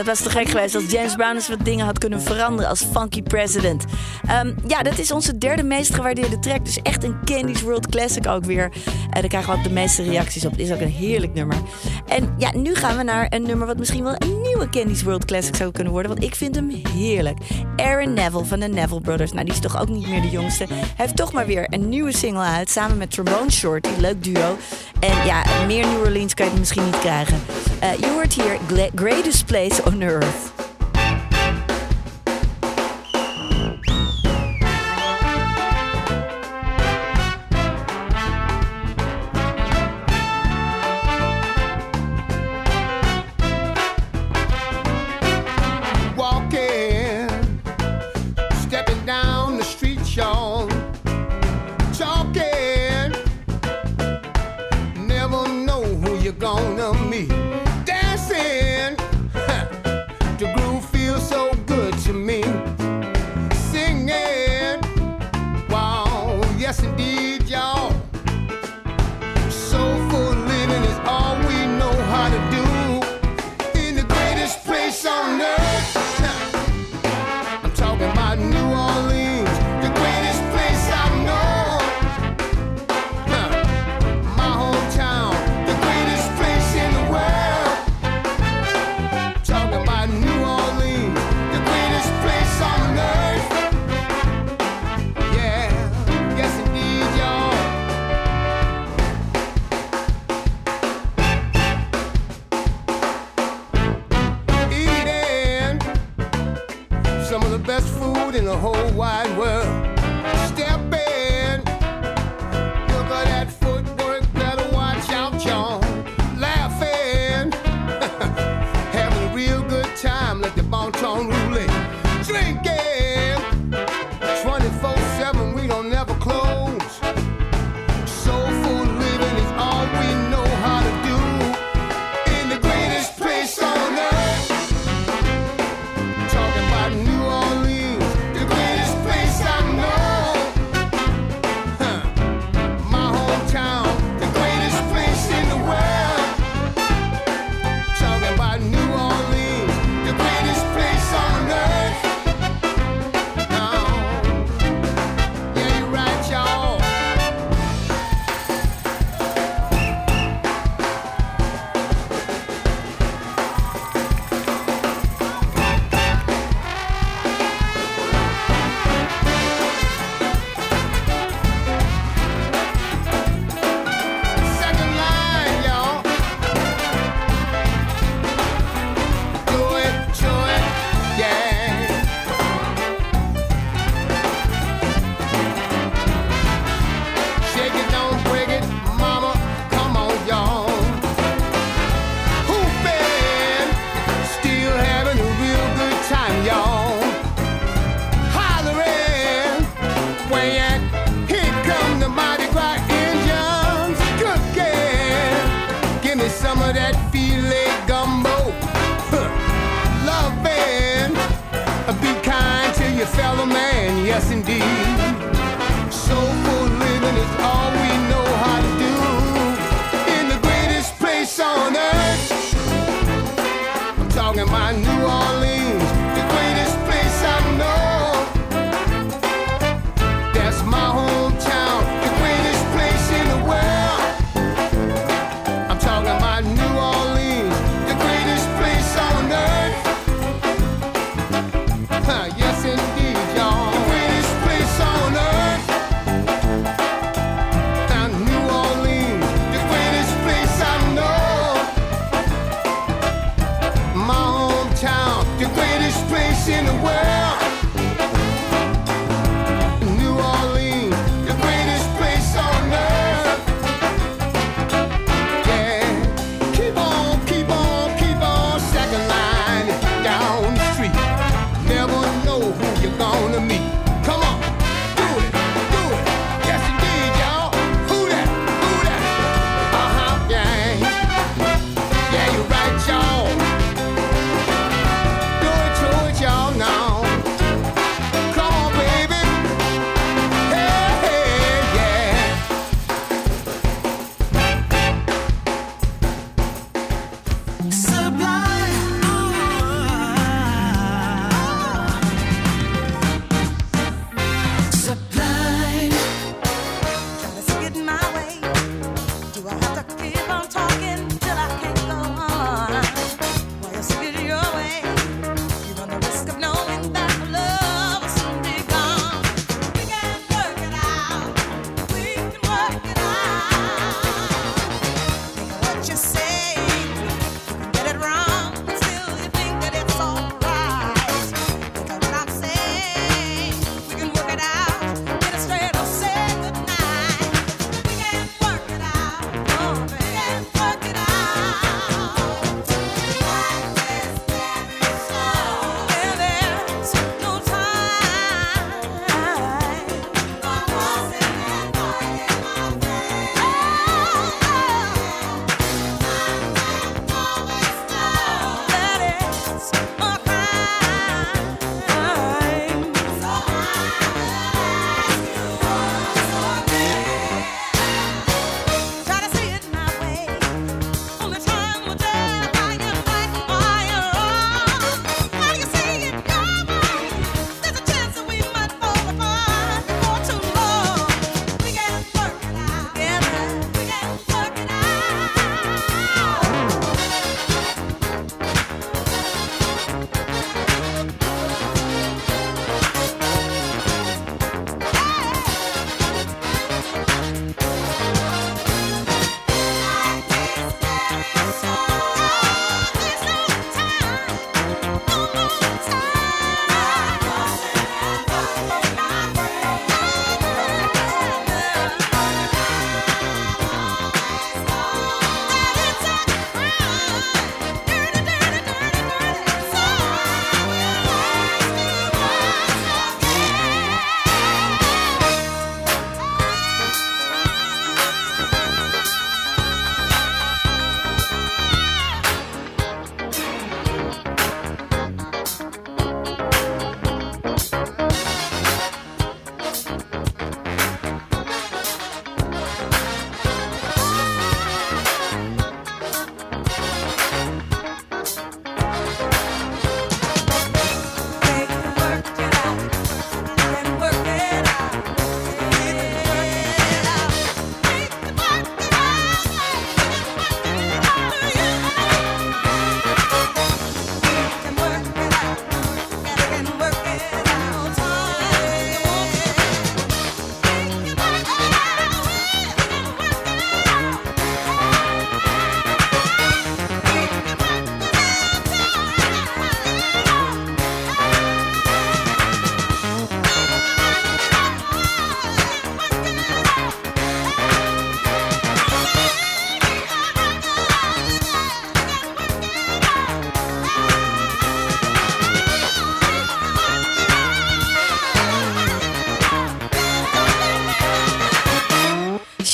was te gek geweest als James Brown eens wat dingen had kunnen veranderen als Funky President. Ehm, ja, dat is onze derde meest gewaardeerde track. Dus echt een Candy's World Classic ook weer. En daar krijgen we ook de meeste reacties op. Het is ook een heerlijk nummer. En ja, nu gaan we naar een nummer wat misschien wel een nieuwe Candy's World Classic zou kunnen worden. Want ik vind hem heerlijk. Aaron Neville van de Neville Brothers. Nou, die is toch ook niet meer de jongste. Hij heeft toch maar weer een nieuwe single uit. Samen met Trombone Shorty, leuk duo. En ja, meer New Orleans kan je misschien niet krijgen. uh, you are here, greatest place on earth.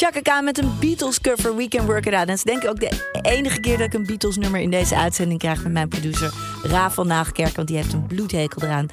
Chaka Khan met een Beatles cover, We Can Work It Out. En dat is denk ik ook de enige keer dat ik een Beatles nummer in deze uitzending krijg met mijn producer Rafael Nagelkerk. Want die heeft een bloedhekel eraan.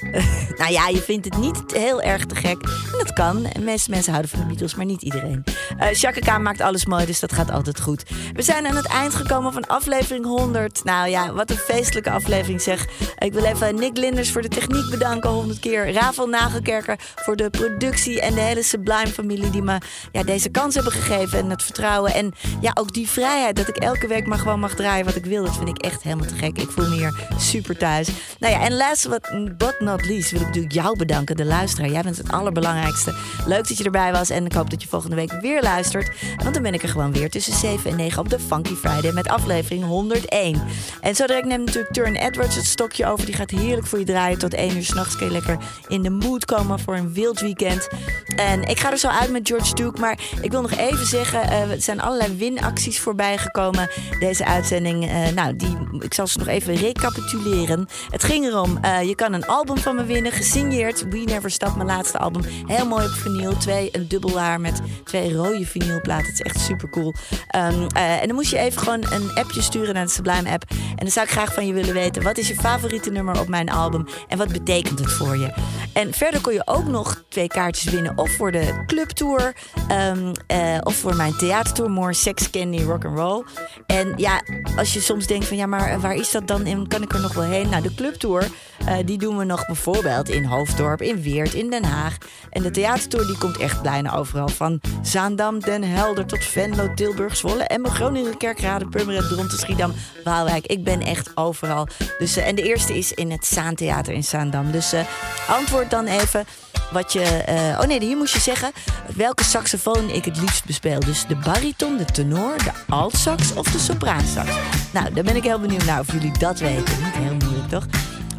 nou ja, je vindt het niet heel erg te gek. En dat kan. De meeste mensen houden van de Beatles, maar niet iedereen. Eh Chaka maakt alles mooi, dus dat gaat altijd goed. We zijn aan het eind gekomen van aflevering 100. Nou ja, wat een feestelijke aflevering zeg. Ik wil even Nick Linders voor de techniek bedanken 100 keer. Rafael Nagelkerker voor de productie en de hele Sublime-familie die me ja, deze kans hebben gegeven. En het vertrouwen. En ja, ook die vrijheid dat ik elke week maar gewoon mag draaien wat ik wil. Dat vind ik echt helemaal te gek. Ik voel me hier super thuis. Nou ja, en last but not least wil ik natuurlijk jou bedanken, de luisteraar. Jij bent het allerbelangrijkste. Leuk dat je erbij was en ik hoop dat je volgende week weer luistert. Want dan ben ik er gewoon weer tussen 7 en 9 op de Funky Friday met aflevering 101. En zo direct neemt natuurlijk Turn Edwards het stokje over. Die gaat heerlijk voor je draaien. Tot 1 uur s'nachts kun je lekker in de mood komen voor een wild weekend. En ik ga er zo uit met George Duke. Maar ik wil nog even zeggen, eh, er zijn allerlei winacties voorbij gekomen. Deze uitzending, eh, nou, die, ik zal ze nog even recapituleren. Het ging erom, eh, je kan een album van me winnen, gesigneerd. We Never Stop, mijn laatste album. Heel mooi op vinyl. Twee, een dubbel haar met twee rode vinylplaten. Het is echt super cool. Ehm, eh, en dan moest je even gewoon een appje sturen naar de Sublime app. En dan zou ik graag van je willen weten, wat is je favoriete nummer op mijn album? En wat betekent het voor je? En verder kon je ook nog twee kaartjes winnen. Of voor de clubtour. eh, of voor mijn theatertour. More Sex, Candy, Rock and Roll. En ja, als je soms denkt van ja, maar eh, waar is dat dan? En kan ik er nog wel heen? Nou, de clubtour, eh, die doen we nog bijvoorbeeld in Hoofddorp, in Weert, in Den Haag. En de theatertour die komt echt bijna overal. Van Zaandam, Den Helder tot Venlo, Tilburg, Zwolle, Emmen, Groningen, Kerkrade, Purmerend, Dronten, Schiedam, Waalwijk. Ik ben echt overal. Dus, eh, en de eerste is in het Zaantheater in Zaandam. Dus eh, antwoord dan even wat je... oh nee, hier moest je zeggen welke saxofoon ik het liefst bespeel. Dus de bariton, de tenor, de altsax of de sopraansax. Nou, daar ben ik heel benieuwd naar of jullie dat weten. Niet heel moeilijk, toch?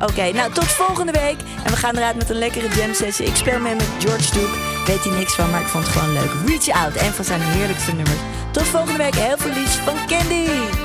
Oké, nou tot volgende week. En we gaan eruit met een lekkere jam sessie. Ik speel mee met George Duke. Weet hij niks van, maar ik vond het gewoon leuk. Reach Out, een van zijn heerlijkste nummers. Tot volgende week. Heel veel liefs van Candy.